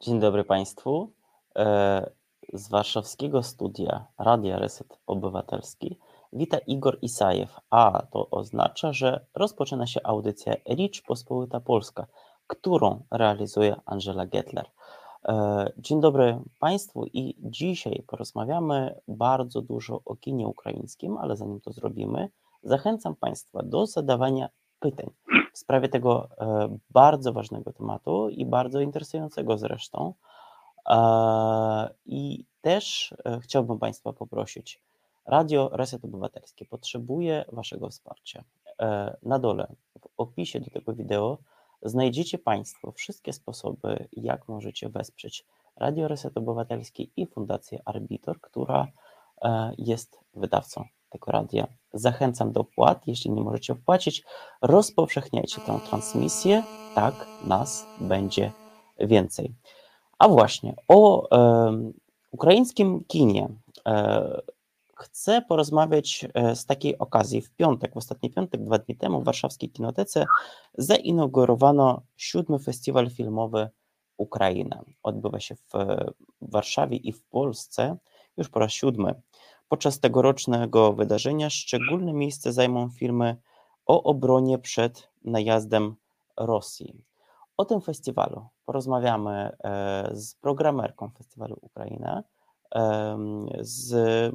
Dzień dobry Państwu. E, z warszawskiego studia Radia Reset Obywatelski wita Igor Isajew, a to oznacza, że rozpoczyna się audycja Ricz Pospolita Polska, którą realizuje Angela Gettler. E, dzień dobry Państwu i dzisiaj porozmawiamy bardzo dużo o kinie ukraińskim, ale zanim to zrobimy, zachęcam Państwa do zadawania pytań w sprawie tego e, bardzo ważnego tematu i bardzo interesującego zresztą. E, I też e, chciałbym Państwa poprosić, Radio Reset Obywatelskie potrzebuje Waszego wsparcia. Na dole w opisie do tego wideo znajdziecie Państwo wszystkie sposoby, jak możecie wesprzeć Radio Reset Obywatelskie i Fundację Arbitor, która jest wydawcą tego radia. Zachęcam do wpłat. Jeśli nie możecie wpłacić, rozpowszechniajcie tę transmisję. Tak nas będzie więcej. A właśnie o e, ukraińskim kinie e, chcę porozmawiać e, z takiej okazji. W piątek, w ostatni piątek, dwa dni temu w warszawskiej kinotece zainaugurowano siódmy festiwal filmowy Ukraina. Odbywa się w Warszawie i w Polsce już po raz siódmy. Podczas tegorocznego wydarzenia szczególne miejsce zajmą filmy o obronie przed najazdem Rosji. O tym festiwalu porozmawiamy e, z programerką Festiwalu Ukraina, z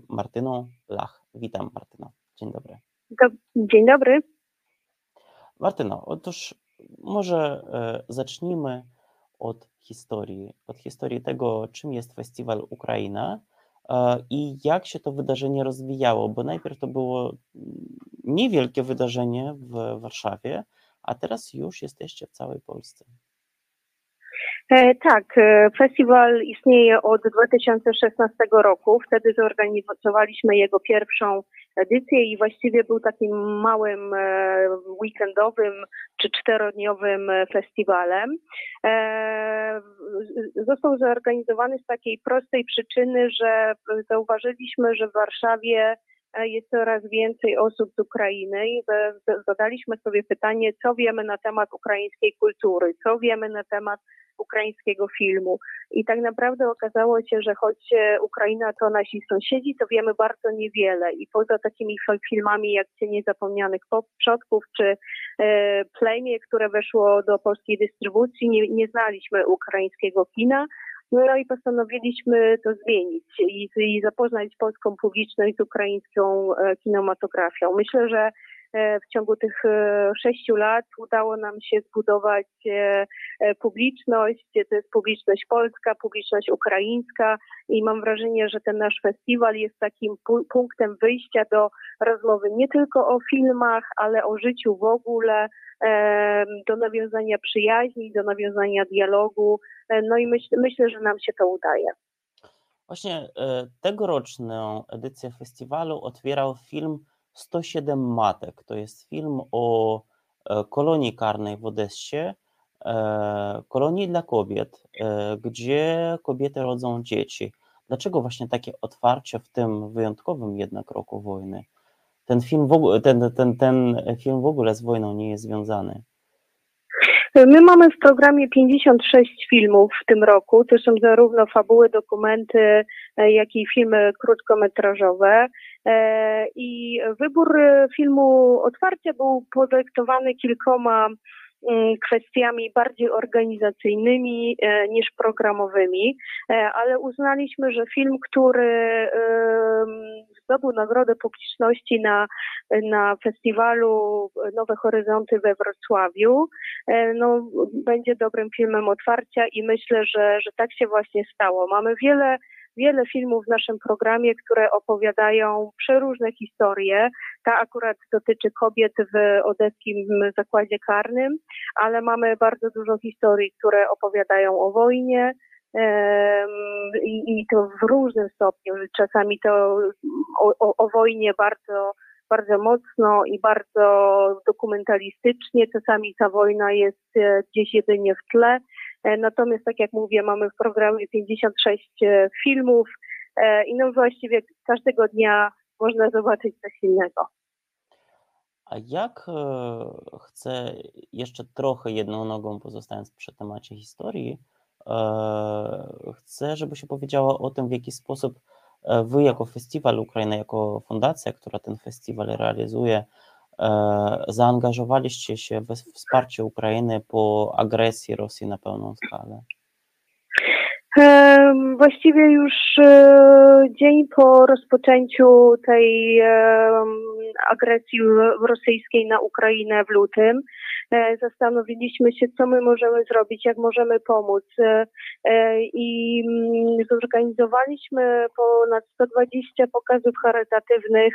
Martyną Lach. Witam Martyno. Dzień dobry. Dzień dobry. Martyno, otóż może e, zacznijmy od historii, od historii tego, czym jest Festiwal Ukraina i jak się to wydarzenie rozwijało, bo najpierw to było mm, niewielkie wydarzenie w Warszawie, a teraz już jesteście w całej Polsce. E, tak, e, festiwal istnieje od 2016 roku. Wtedy zorganizowaliśmy jego pierwszą edycję i właściwie był takim małym e, weekendowym czy czterodniowym festiwalem. Został zorganizowany z takiej prostej przyczyny, że zauważyliśmy, że w Warszawie jest coraz więcej osób z Ukrainy i zadaliśmy sobie pytanie, co wiemy na temat ukraińskiej kultury, co wiemy na temat ukraińskiego filmu. I tak naprawdę okazało się, że choć e, Ukraina to nasi sąsiedzi, to wiemy bardzo niewiele. I poza takimi filmami jak Cienie Zapomnianych Przodków czy e, Plemię, które weszło do polskiej dystrybucji, nie, nie znaliśmy ukraińskiego kina. No i postanowiliśmy to zmienić i, i zapoznać polską publiczność z ukraińską e, kinematografią. Myślę, że w ciągu tych e, sześciu lat udało nam się zbudować e, publiczność, to jest publiczność polska, publiczność ukraińska i mam wrażenie, że ten nasz festiwal jest takim punktem wyjścia do rozmowy nie tylko o filmach, ale o życiu w ogóle, do nawiązania przyjaźni, do nawiązania dialogu. No i myśl, myślę, że nam się to udaje. Właśnie tegoroczną edycję festiwalu otwierał film 107 matek. To jest film o e, kolonii karnej w Odessie, e, kolonii dla kobiet, e, gdzie kobiety rodzą dzieci. Dlaczego właśnie takie otwarcie w tym wyjątkowym jednak roku wojny? Ten film w ogóle, ten, ten, ten film w ogóle z wojną nie jest związany. My mamy w programie 56 filmów w tym roku. To są zarówno fabuły, dokumenty, jak i filmy krótkometrażowe. E, I wybór filmu Otwarcie był podyktowany kilkoma mm, kwestiami bardziej organizacyjnymi e, niż programowymi, e, ale uznaliśmy, że film, który zdobył nagrodę publiczności na, na festiwalu Nowe Horyzonty we Wrocławiu, no, będzie dobrym filmem otwarcia i myślę, że, że tak się właśnie stało. Mamy wiele wiele filmów w naszym programie, które opowiadają przeróżne historie. Ta akurat dotyczy kobiet w odeskim zakładzie karnym, ale mamy bardzo dużo historii, które opowiadają o wojnie, i, to w różnym stopniu. Czasami to o, o, o wojnie bardzo bardzo mocno i bardzo dokumentalistycznie. Czasami ta wojna jest e, gdzieś jedynie w tle. E, natomiast, tak jak mówię, mamy w programie 56 e, filmów i no właściwie każdego dnia można zobaczyć coś innego. A jak chcę jeszcze trochę jedną nogą pozostając przy temacie historii, Chcę, żebyś opowiedziała o tym, w jaki sposób Wy, jako Festiwal Ukraina, jako fundacja, która ten festiwal realizuje, zaangażowaliście się we wsparcie Ukrainy po agresji Rosji na pełną skalę? Właściwie już e, dzień po rozpoczęciu tej agresji rosyjskiej na Ukrainę w lutym e, zastanowiliśmy się, co my możemy zrobić, jak możemy pomóc. E, I mm, zorganizowaliśmy ponad 120 pokazów charytatywnych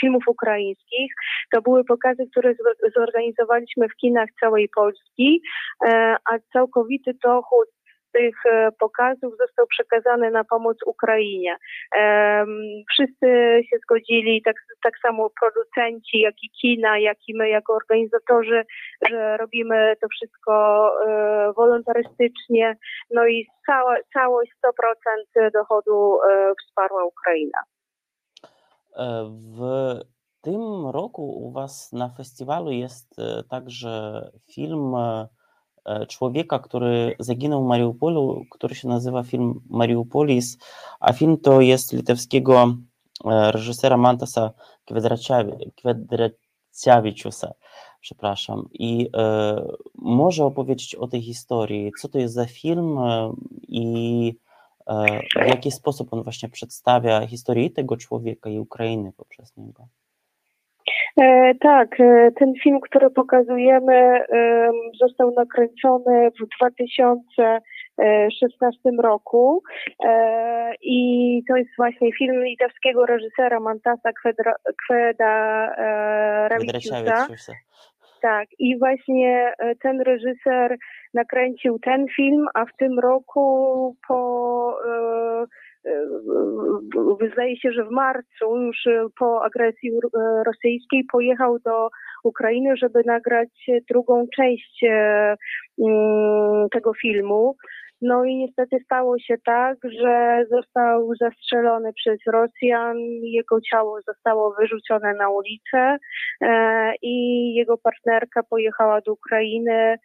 filmów ukraińskich. To były pokazy, które zorganizowaliśmy w kinach całej Polski, a całkowity dochód tych e, pokazów został przekazany na pomoc Ukrainie. Wszyscy się zgodzili, tak, tak samo producenci, jak i kina, jak i my jako organizatorzy, że robimy to wszystko e, wolontarystycznie, no i cała, całość 100% dochodu e, wsparła Ukraina. W tym roku u Was na festiwalu jest także film człowieka, który zaginął w Mariupolu, który się nazywa film Mariupolis, a film to jest litewskiego e, reżysera Mantasa Kvedraciaviciusa, przepraszam. I e, może opowiedzieć o tej historii, co to jest za film e, i e, w jaki sposób on właśnie przedstawia historię tego człowieka i Ukrainy poprzez niego. E, tak, e, ten film, który pokazujemy, został nakręcony w 2016 roku. I to jest właśnie film litewskiego reżysera Mantasa Kweda, Kweda Tak, i właśnie e, ten reżyser nakręcił ten film, a w tym roku po zdaje się, że w marcu, już e, po agresji e, rosyjskiej, pojechał do Ukrainy, żeby nagrać drugą część e, mm, tego filmu. No i niestety stało się tak, że został zastrzelony przez Rosjan, jego ciało zostało wyrzucone na ulicę i jego partnerka pojechała do Ukrainy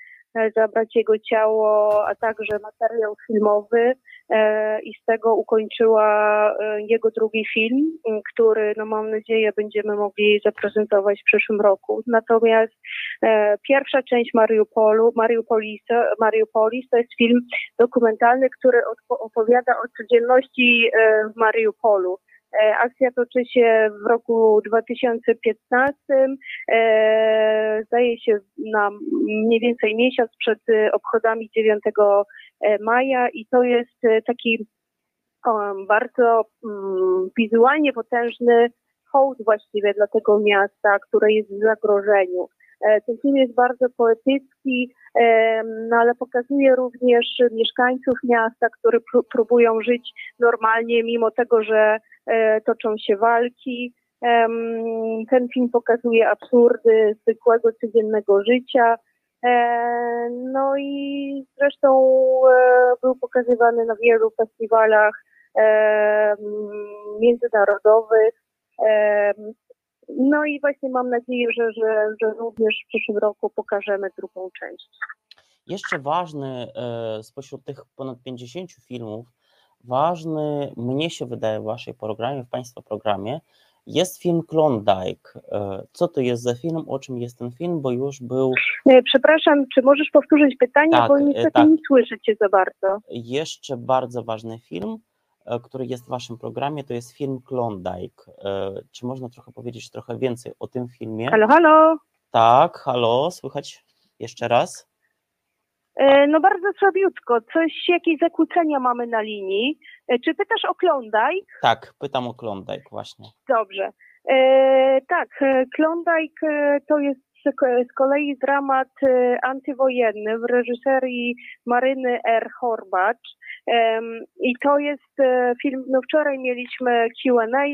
zabrać jego ciało, a także materiał filmowy e, i z tego ukończyła e, jego drugi film, który no mam nadzieję będziemy mogli zaprezentować w przyszłym roku. Natomiast e, pierwsza część Mariupolu, Mariupolis, Mariupolis to jest film dokumentalny, który opowiada o codzienności w Mariupolu. E, akcja toczy się w roku 2015, e, zdaje się na mniej więcej miesiąc przed obchodami 9 e, maja i to jest taki bardzo mm, wizualnie potężny hołd właściwie dla tego miasta, które jest w zagrożeniu. Ten film jest bardzo poetycki, no ale pokazuje również mieszkańców miasta, którzy próbują żyć normalnie, mimo tego, że E, toczą się walki. Ten film pokazuje absurdy zwykłego, codziennego życia. E, no i zresztą e, był pokazywany na wielu festiwalach międzynarodowych. No i właśnie mam nadzieję, że, że, że również w przyszłym roku pokażemy drugą część. Jeszcze ważny spośród tych ponad 50 filmów, ważny, mnie się wydaje, w Waszej programie, w Państwa programie, jest film Klondike. E, co to jest za film? O czym jest ten film? Bo już był. E, przepraszam, czy możesz powtórzyć pytanie, tak, bo niestety tak. nie słyszę Cię za bardzo. Jeszcze bardzo ważny film, e, który jest w Waszym programie, to jest film Klondike. Czy można trochę powiedzieć trochę więcej o tym filmie? Halo, halo. Tak, halo, słychać jeszcze raz? E, no bardzo słabiutko. Coś, jakieś zakłócenia mamy na linii. E, czy pytasz o Klondike? Tak, pytam o Klondike właśnie. Dobrze. E, tak, Klondike to jest z kolei dramat antywojenny w reżyserii Maryny R. Horbacz. I to jest film, no wczoraj mieliśmy Q&A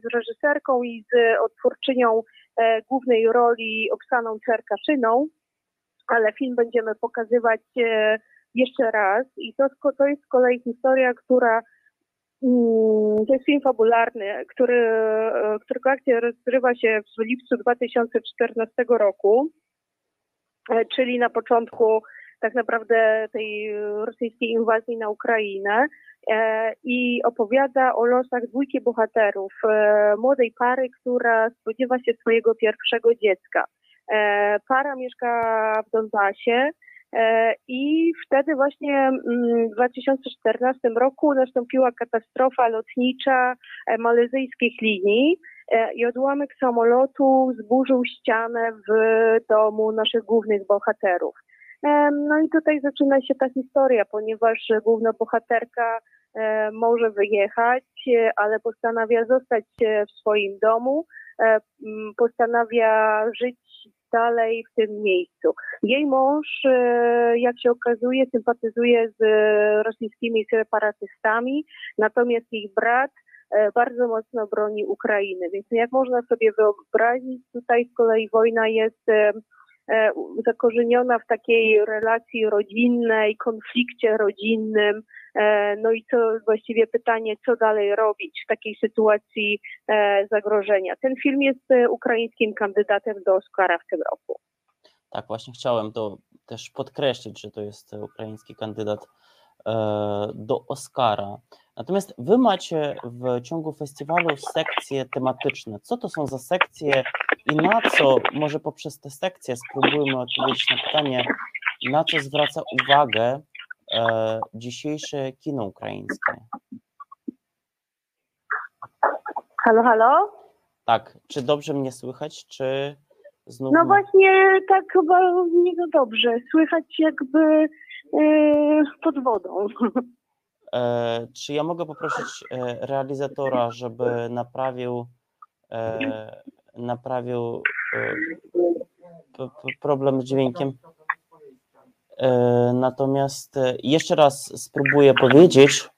z reżyserką i z odtwórczynią głównej roli Oksaną Czerkaszyną ale film będziemy pokazywać e, jeszcze raz i to, to jest z kolei historia, która mm, to jest film fabularny, który, e, którego akcja rozgrywa się w lipcu 2014 roku, e, czyli na początku tak naprawdę tej rosyjskiej inwazji na Ukrainę i opowiada o losach dwójki bohaterów, młodej pary, która spodziewa się swojego pierwszego dziecka. Para mieszka w Donbasie, E, I wtedy właśnie mm, w 2014 roku nastąpiła katastrofa lotnicza e, malezyjskich linii e, i odłamek samolotu zburzył ścianę w domu naszych głównych bohaterów. No i tutaj zaczyna się ta historia, ponieważ główna bohaterka może wyjechać, ale postanawia zostać w swoim domu, postanawia żyć dalej w tym miejscu. Jej mąż, e, jak się okazuje, sympatyzuje z rosyjskimi separatystami, natomiast ich brat e, bardzo mocno broni Ukrainy. Więc jak można sobie wyobrazić, tutaj z kolei wojna jest e, zakorzeniona w takiej relacji rodzinnej, konflikcie rodzinnym, E, no i co właściwie pytanie, co dalej robić w takiej sytuacji e, zagrożenia. Ten film jest e, ukraińskim kandydatem do Oscara w tym roku. Tak, właśnie chciałem to też podkreślić, że to jest ukraiński kandydat do Oscara. Natomiast wy macie w ciągu festiwalu sekcje tematyczne. Co to są za sekcje i na co, może poprzez te sekcje spróbujmy odpowiedzieć na pytanie, na co zwraca uwagę e, dzisiejsze kino ukraińskie. Halo, halo? Tak, czy dobrze mnie słychać, czy znów... No właśnie tak chyba nie dobrze. Słychać jakby e, pod wodą. E, czy ja mogę poprosić e, realizatora, żeby naprawił e, naprawił problem z dźwiękiem? Natomiast jeszcze raz spróbuję powiedzieć,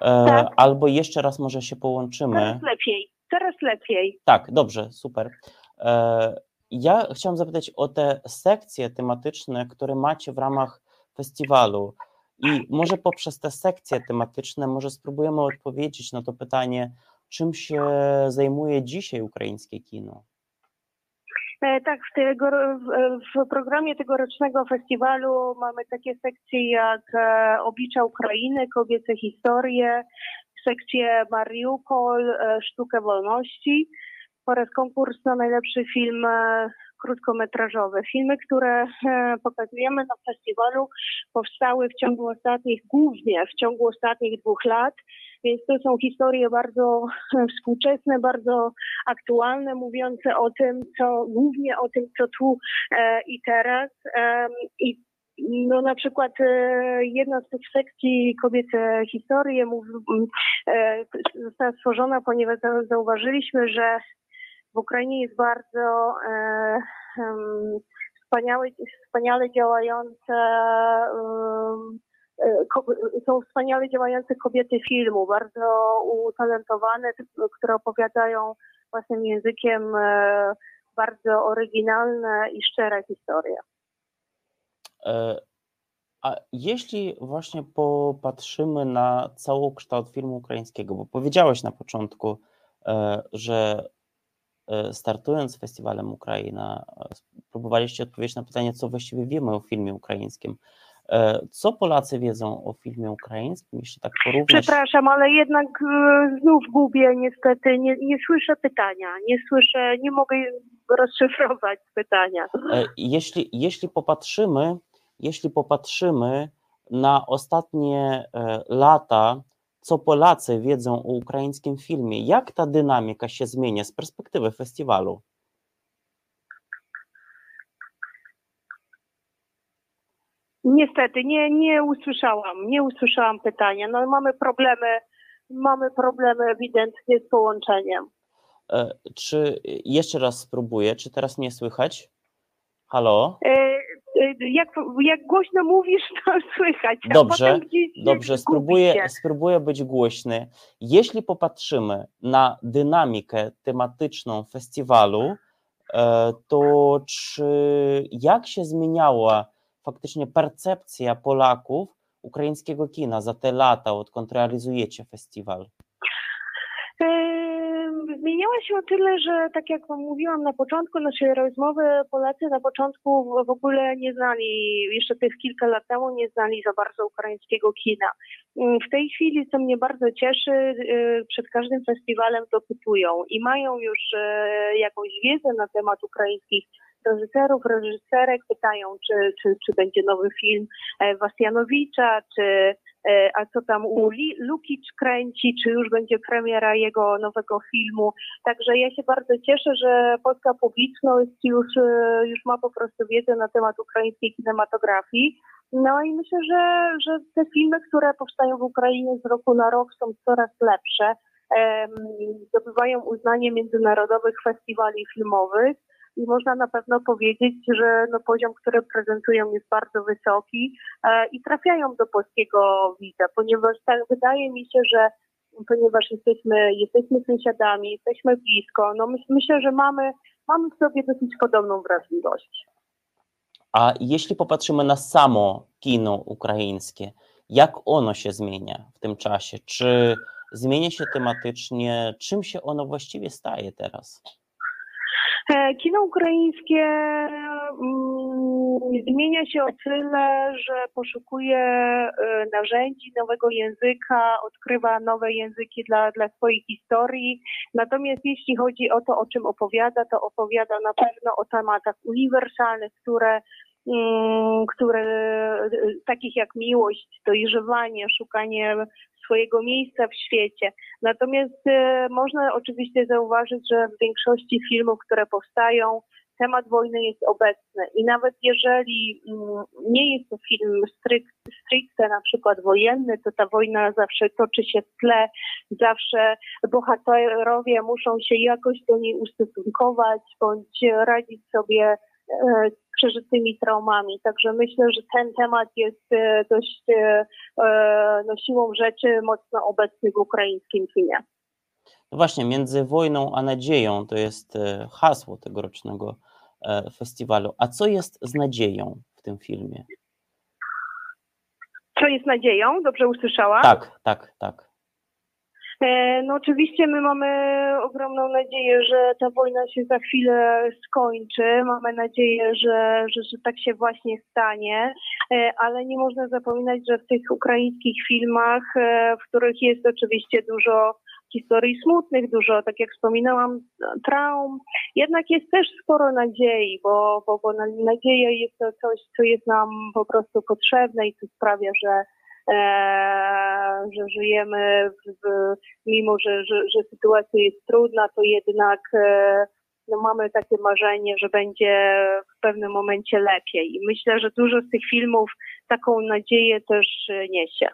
tak. albo jeszcze raz może się połączymy. Teraz lepiej, teraz lepiej. Tak, dobrze, super. Ja chciałam zapytać o te sekcje tematyczne, które macie w ramach festiwalu. I może poprzez te sekcje tematyczne, może spróbujemy odpowiedzieć na to pytanie, czym się zajmuje dzisiaj ukraińskie kino. E, tak, w, tego, w programie tegorocznego festiwalu mamy takie sekcje jak e, Oblicza Ukrainy, Kobiece historie, sekcję Mariupol, e, Sztukę wolności oraz konkurs na najlepszy film krótkometrażowy. Filmy, które pokazujemy na festiwalu powstały w ciągu ostatnich, głównie w ciągu ostatnich dwóch lat więc to są historie bardzo współczesne, bardzo aktualne, mówiące o tym, co głównie o tym, co tu e, i teraz. I no na przykład e, jedna z tych sekcji kobiece historie e, została stworzona, ponieważ zauważyliśmy, że w Ukrainie jest bardzo wspaniałe, wspaniale działające E, są wspaniale działające kobiety filmu, bardzo utalentowane, które opowiadają własnym językiem e, bardzo oryginalne i szczere historie. E, a jeśli właśnie popatrzymy na cały kształt filmu ukraińskiego, bo powiedziałeś na początku, że startując z festiwalem Ukraina, próbowaliście odpowiedzieć na pytanie, co właściwie wiemy o filmie ukraińskim. E, co Polacy wiedzą o filmie ukraińskim, jeśli tak porównać? Przepraszam, ale jednak e, znów gubię niestety, nie, nie słyszę pytania, nie słyszę, nie mogę rozszyfrować pytania. E, jeśli, jeśli popatrzymy, jeśli popatrzymy na ostatnie lata, co Polacy wiedzą o ukraińskim filmie, jak ta dynamika się zmienia z perspektywy festiwalu? Niestety, nie, nie usłyszałam, nie usłyszałam pytania. No mamy problemy, mamy problemy ewidentnie z połączeniem. E, czy jeszcze raz spróbuję, czy teraz mnie słychać? Halo? E, e jak, jak głośno mówisz, to słychać. Dobrze, dobrze, spróbuję, spróbuję być głośny. Jeśli popatrzymy na dynamikę tematyczną festiwalu, e, to czy jak się zmieniała faktycznie percepcja Polaków ukraińskiego kina za te lata, odkąd realizujecie festiwal? Zmieniała się o tyle, że tak jak mówiłam na początku naszej rozmowy, Polacy na początku w ogóle nie znali, jeszcze tych kilka lat temu nie znali za bardzo ukraińskiego kina. Mm, w tej chwili, co mnie bardzo cieszy, y, przed każdym festiwalem dopytują i mają już y, jakąś wiedzę na temat ukraińskich reżyserów, reżyserek, pytają, czy, czy, czy będzie nowy film e, Wasjanowicza, czy a co tam u Lukic kręci, czy już będzie premiera jego nowego filmu. Także ja się bardzo cieszę, że polska publiczność już, e, już ma po prostu wiedzę na temat ukraińskiej kinematografii. No i myślę, że, że te filmy, które powstają w Ukrainie z roku na rok są coraz lepsze. Zdobywają uznanie międzynarodowych festiwali filmowych i można na pewno powiedzieć, że no poziom, który prezentują jest bardzo wysoki e, i trafiają do polskiego widza, ponieważ tak wydaje mi się, że ponieważ jesteśmy, jesteśmy sąsiadami, jesteśmy blisko, no myślę, że mamy, mamy w sobie dosyć podobną wrażliwość. A jeśli popatrzymy na samo kino ukraińskie, jak ono się zmienia w tym czasie? Czy zmienia się tematycznie? Czym się ono właściwie staje teraz? E, kino ukraińskie mm, zmienia się o tyle, że poszukuje e, narzędzi, nowego języka, odkrywa nowe języki dla, dla swojej historii. Natomiast jeśli chodzi o to, o czym opowiada, to opowiada na pewno o tematach uniwersalnych, które które takich jak miłość, dojrzewanie, szukanie swojego miejsca w świecie. Natomiast e, można oczywiście zauważyć, że w większości filmów, które powstają, temat wojny jest obecny i nawet jeżeli mm, nie jest to film stricte na przykład wojenny, to ta wojna zawsze toczy się w tle, zawsze bohaterowie muszą się jakoś do niej ustosunkować bądź radzić sobie przeżytymi traumami. Także myślę, że ten temat jest e, dość e, no, siłą rzeczy mocno obecny w ukraińskim filmie. No właśnie, między wojną a nadzieją to jest hasło tegorocznego festiwalu. A co jest z nadzieją w tym filmie? Co jest nadzieją? Dobrze usłyszałam? Tak, tak, tak. E, no oczywiście my mamy ogromną nadzieję, że ta wojna się za chwilę skończy. Mamy nadzieję, że, że, że tak się właśnie stanie, e, ale nie można zapominać, że w tych ukraińskich filmach, e, w których jest oczywiście dużo historii smutnych, dużo, tak jak wspominałam, traum. Jednak jest też sporo nadziei, bo, bo, bo nadzieja jest to coś, co jest nam po prostu potrzebne i co sprawia, że że żyjemy, w, mimo że, że, że sytuacja jest trudna, to jednak e, no, mamy takie marzenie, że będzie w pewnym momencie lepiej. I myślę, że dużo z tych filmów taką nadzieję też niesie.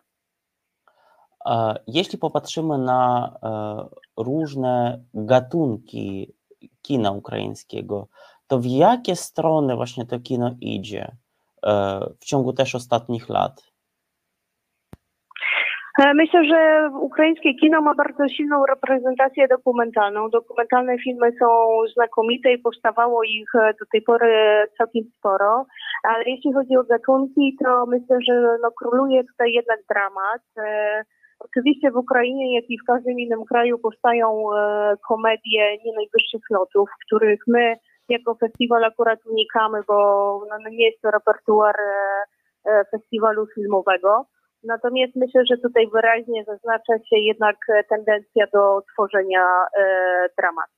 Jeśli popatrzymy na e, różne gatunki kina ukraińskiego, to w jakie strony właśnie to kino idzie w ciągu też ostatnich lat? E, myślę, że ukraińskie kino ma bardzo silną reprezentację dokumentalną. Dokumentalne filmy są znakomite i powstawało ich e, do tej pory całkiem sporo, ale jeśli chodzi o gatunki, to myślę, że no, króluje tutaj jednak dramat. E, oczywiście w Ukrainie, jak i w każdym innym kraju powstają komedie nie najwyższych lotów, których my jako festiwal akurat unikamy, bo no, nie jest to repertuar festiwalu filmowego. Natomiast myślę, że tutaj wyraźnie zaznacza się jednak tendencja do tworzenia e, dramatów.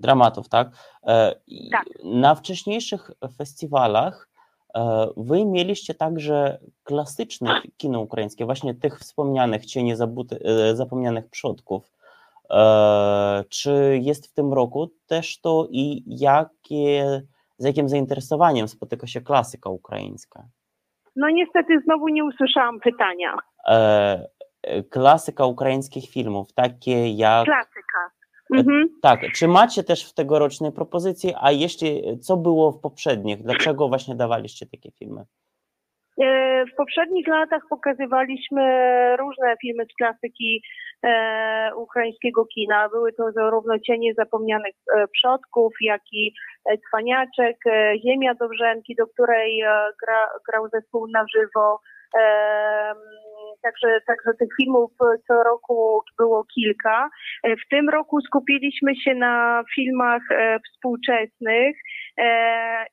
Dramatów, tak? E, tak. Na wcześniejszych festiwalach e, Wy mieliście także klasyczne kino ukraińskie, właśnie tych wspomnianych, cienie zapomnianych przodków. Czy jest w tym roku też to i jakie, z jakim zainteresowaniem spotyka się klasyka ukraińska? No niestety znowu nie usłyszałam pytania. E, klasyka ukraińskich filmów, takie jak... Klasyka. E, mhm. Tak, czy macie też w tegorocznej propozycji, a jeszcze co było w poprzednich? Dlaczego właśnie dawaliście takie filmy? E, w poprzednich latach pokazywaliśmy różne filmy z klasyki e, ukraińskiego kina. Były to zarówno Cienie Zapomnianych e, Przodków, jak i Cwaniaczek, Ziemia Dobrzęki, do której gra, grał zespół na żywo. Tak także, także tych filmów co roku było kilka. W tym roku skupiliśmy się na filmach współczesnych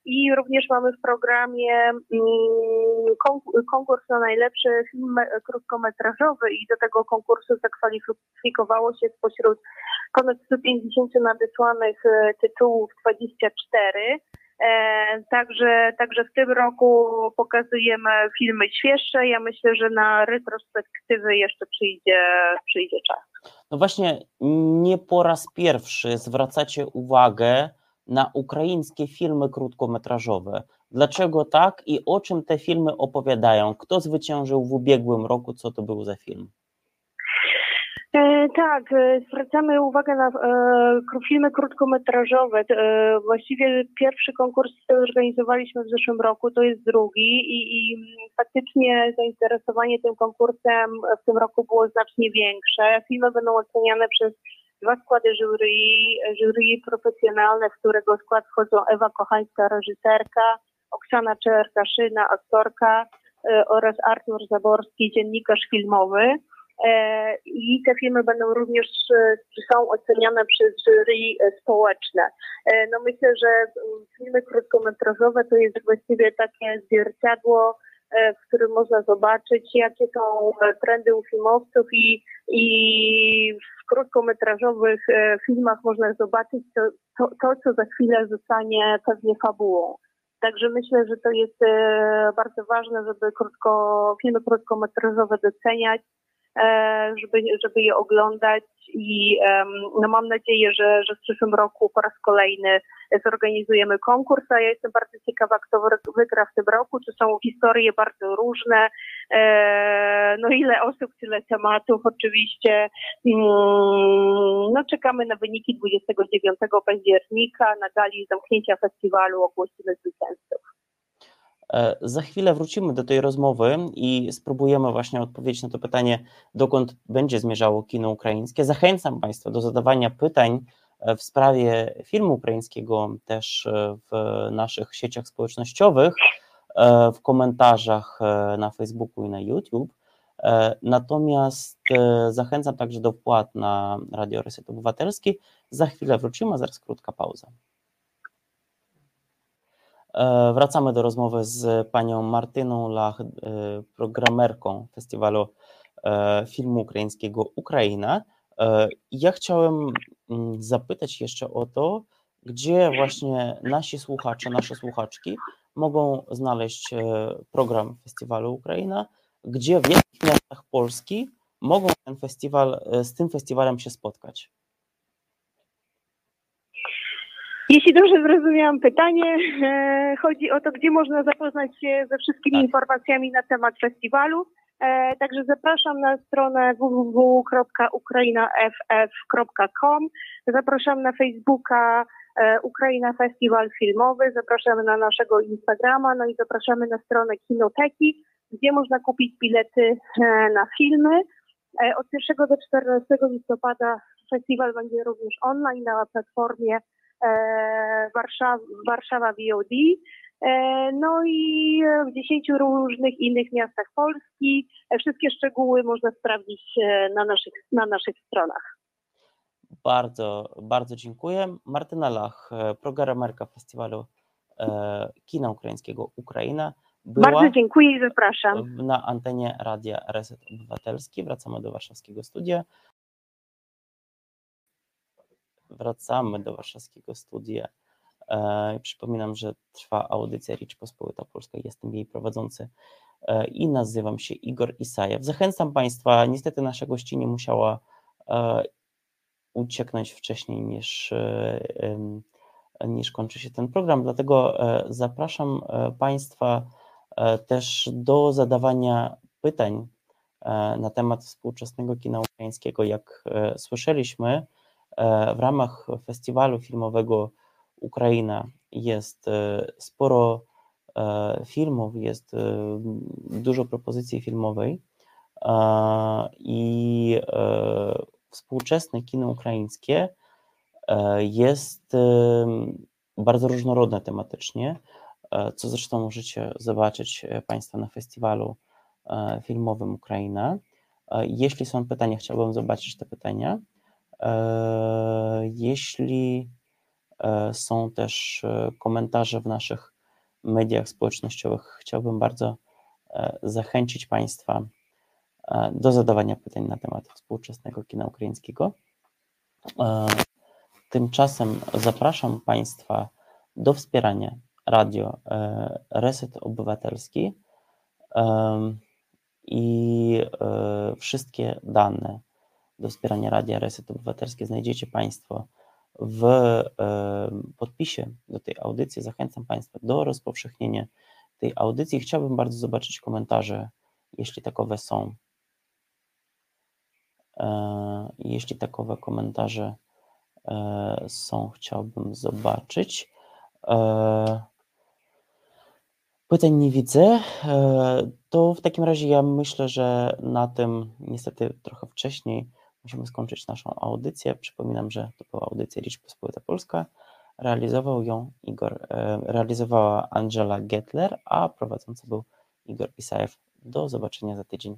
i również mamy w programie mm, konkurs na najlepszy film krótkometrażowy i do tego konkursu zakwalifikowało się spośród ponad 150 nadesłanych tytułów 24. E, także, także w tym roku pokazujemy filmy świeższe. Ja myślę, że na retrospektywy jeszcze przyjdzie, przyjdzie czas. No właśnie, nie po raz pierwszy zwracacie uwagę na ukraińskie filmy krótkometrażowe. Dlaczego tak i o czym te filmy opowiadają? Kto zwyciężył w ubiegłym roku? Co to był za film? E, tak, e, zwracamy uwagę na e, filmy krótkometrażowe. Właściwie pierwszy konkurs zorganizowaliśmy w zeszłym roku, to jest drugi i, i faktycznie zainteresowanie tym konkursem w tym roku było znacznie większe. Filmy będą oceniane przez dwa składy jury, jury profesjonalne, w którego skład wchodzą Ewa Kochańska, reżyserka, Oksana Czerkaszyna, aktorka oraz Artur Zaborski, dziennikarz filmowy. E, i te filmy będą również, e, są oceniane przez jury e, społeczne. No myślę, że filmy krótkometrażowe to jest właściwie takie zwierciadło, w którym można zobaczyć, jakie są trendy u filmowców i, i w krótkometrażowych filmach można zobaczyć to, to, to, co za chwilę zostanie pewnie fabułą. Także myślę, że to jest bardzo ważne, żeby krótko, filmy krótkometrażowe doceniać żeby, żeby je oglądać i no mam nadzieję, że, że w przyszłym roku po raz kolejny zorganizujemy konkurs, a ja jestem bardzo ciekawa, kto wygra w tym roku. To są historie bardzo różne, e, no ile osób, tyle tematów oczywiście. Mm, no czekamy na wyniki 29 października, na gali zamknięcia festiwalu ogłosimy zwycięzców. E, za chwilę wrócimy do tej rozmowy i spróbujemy właśnie odpowiedzieć na to pytanie, dokąd będzie zmierzało kino ukraińskie. Zachęcam Państwa do zadawania pytań e, w sprawie filmu ukraińskiego też e, w naszych sieciach społecznościowych, w komentarzach na Facebooku i na YouTube. Natomiast zachęcam także do wpłat na Radio Reset Obywatelski. Za chwilę wrócimy, a zaraz krótka pauza. E, wracamy do rozmowy z panią Martyną Lach, e, programerką festiwalu e, filmu ukraińskiego Ukraina. Ja chciałem mm, zapytać jeszcze o to, gdzie właśnie nasi słuchacze, nasze słuchaczki mogą znaleźć program festiwalu Ukraina, gdzie w jakich miastach Polski mogą ten festiwal, z tym festiwalem się spotkać. Jeśli dobrze zrozumiałam pytanie, e, chodzi o to, gdzie można zapoznać się ze wszystkimi tak. informacjami na temat festiwalu. E, także zapraszam na stronę www.ukrainaff.com. Zapraszam na Facebooka e, Ukraina Festiwal Filmowy, zapraszamy na naszego Instagrama, no i zapraszamy na stronę Kinoteki, gdzie można kupić bilety na filmy. Od 1 do 14 listopada festiwal będzie również online na platformie Warszawa, Warszawa VOD, e, no i w dziesięciu różnych innych miastach Polski. E, wszystkie szczegóły można sprawdzić na naszych, na naszych stronach. Bardzo, bardzo dziękuję. Martyna Lach, programerka festiwalu kina ukraińskiego Ukraina. Była bardzo dziękuję i zapraszam. Na antenie Radia Reset Obywatelski. Wracamy do warszawskiego studia wracamy do warszawskiego studia. E, przypominam, że trwa audycja Ricz Pospolita Polska, jestem jej prowadzący e, i nazywam się Igor Isajew. Zachęcam Państwa, niestety nasza gościnie musiała e, ucieknąć wcześniej niż, niż kończy się ten program, dlatego zapraszam Państwa też do zadawania pytań na temat współczesnego kina ukraińskiego. Jak słyszeliśmy, w ramach festiwalu filmowego Ukraina jest e, sporo e, filmów, jest dużo propozycji filmowej i współczesne kino ukraińskie jest bardzo różnorodne tematycznie, co zresztą możecie zobaczyć Państwo na festiwalu filmowym Ukraina. E, jeśli są pytania, chciałbym zobaczyć te pytania. Jeśli są też komentarze w naszych mediach społecznościowych, chciałbym bardzo zachęcić Państwa do zadawania pytań na temat współczesnego kina ukraińskiego. Tymczasem zapraszam Państwa do wspierania radio e, Reset Obywatelski i e, wszystkie dane do wspierania Radia Reset Obywatelski znajdziecie Państwo w podpisie do tej audycji. Zachęcam Państwa do rozpowszechnienia tej audycji. Chciałbym bardzo zobaczyć komentarze, jeśli takowe są. E, jeśli takowe komentarze są, chciałbym zobaczyć. Pytań nie widzę. E, to w takim razie ja myślę, że na tym niestety trochę wcześniej musimy skończyć naszą audycję. Przypominam, że to była audycja Rzeczpospolita Polska. Realizował ją Igor, e, realizowała Angela Gettler, a prowadzący był Igor Isajew. Do zobaczenia za tydzień.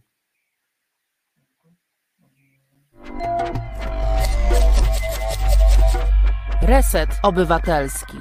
Reset Obywatelski.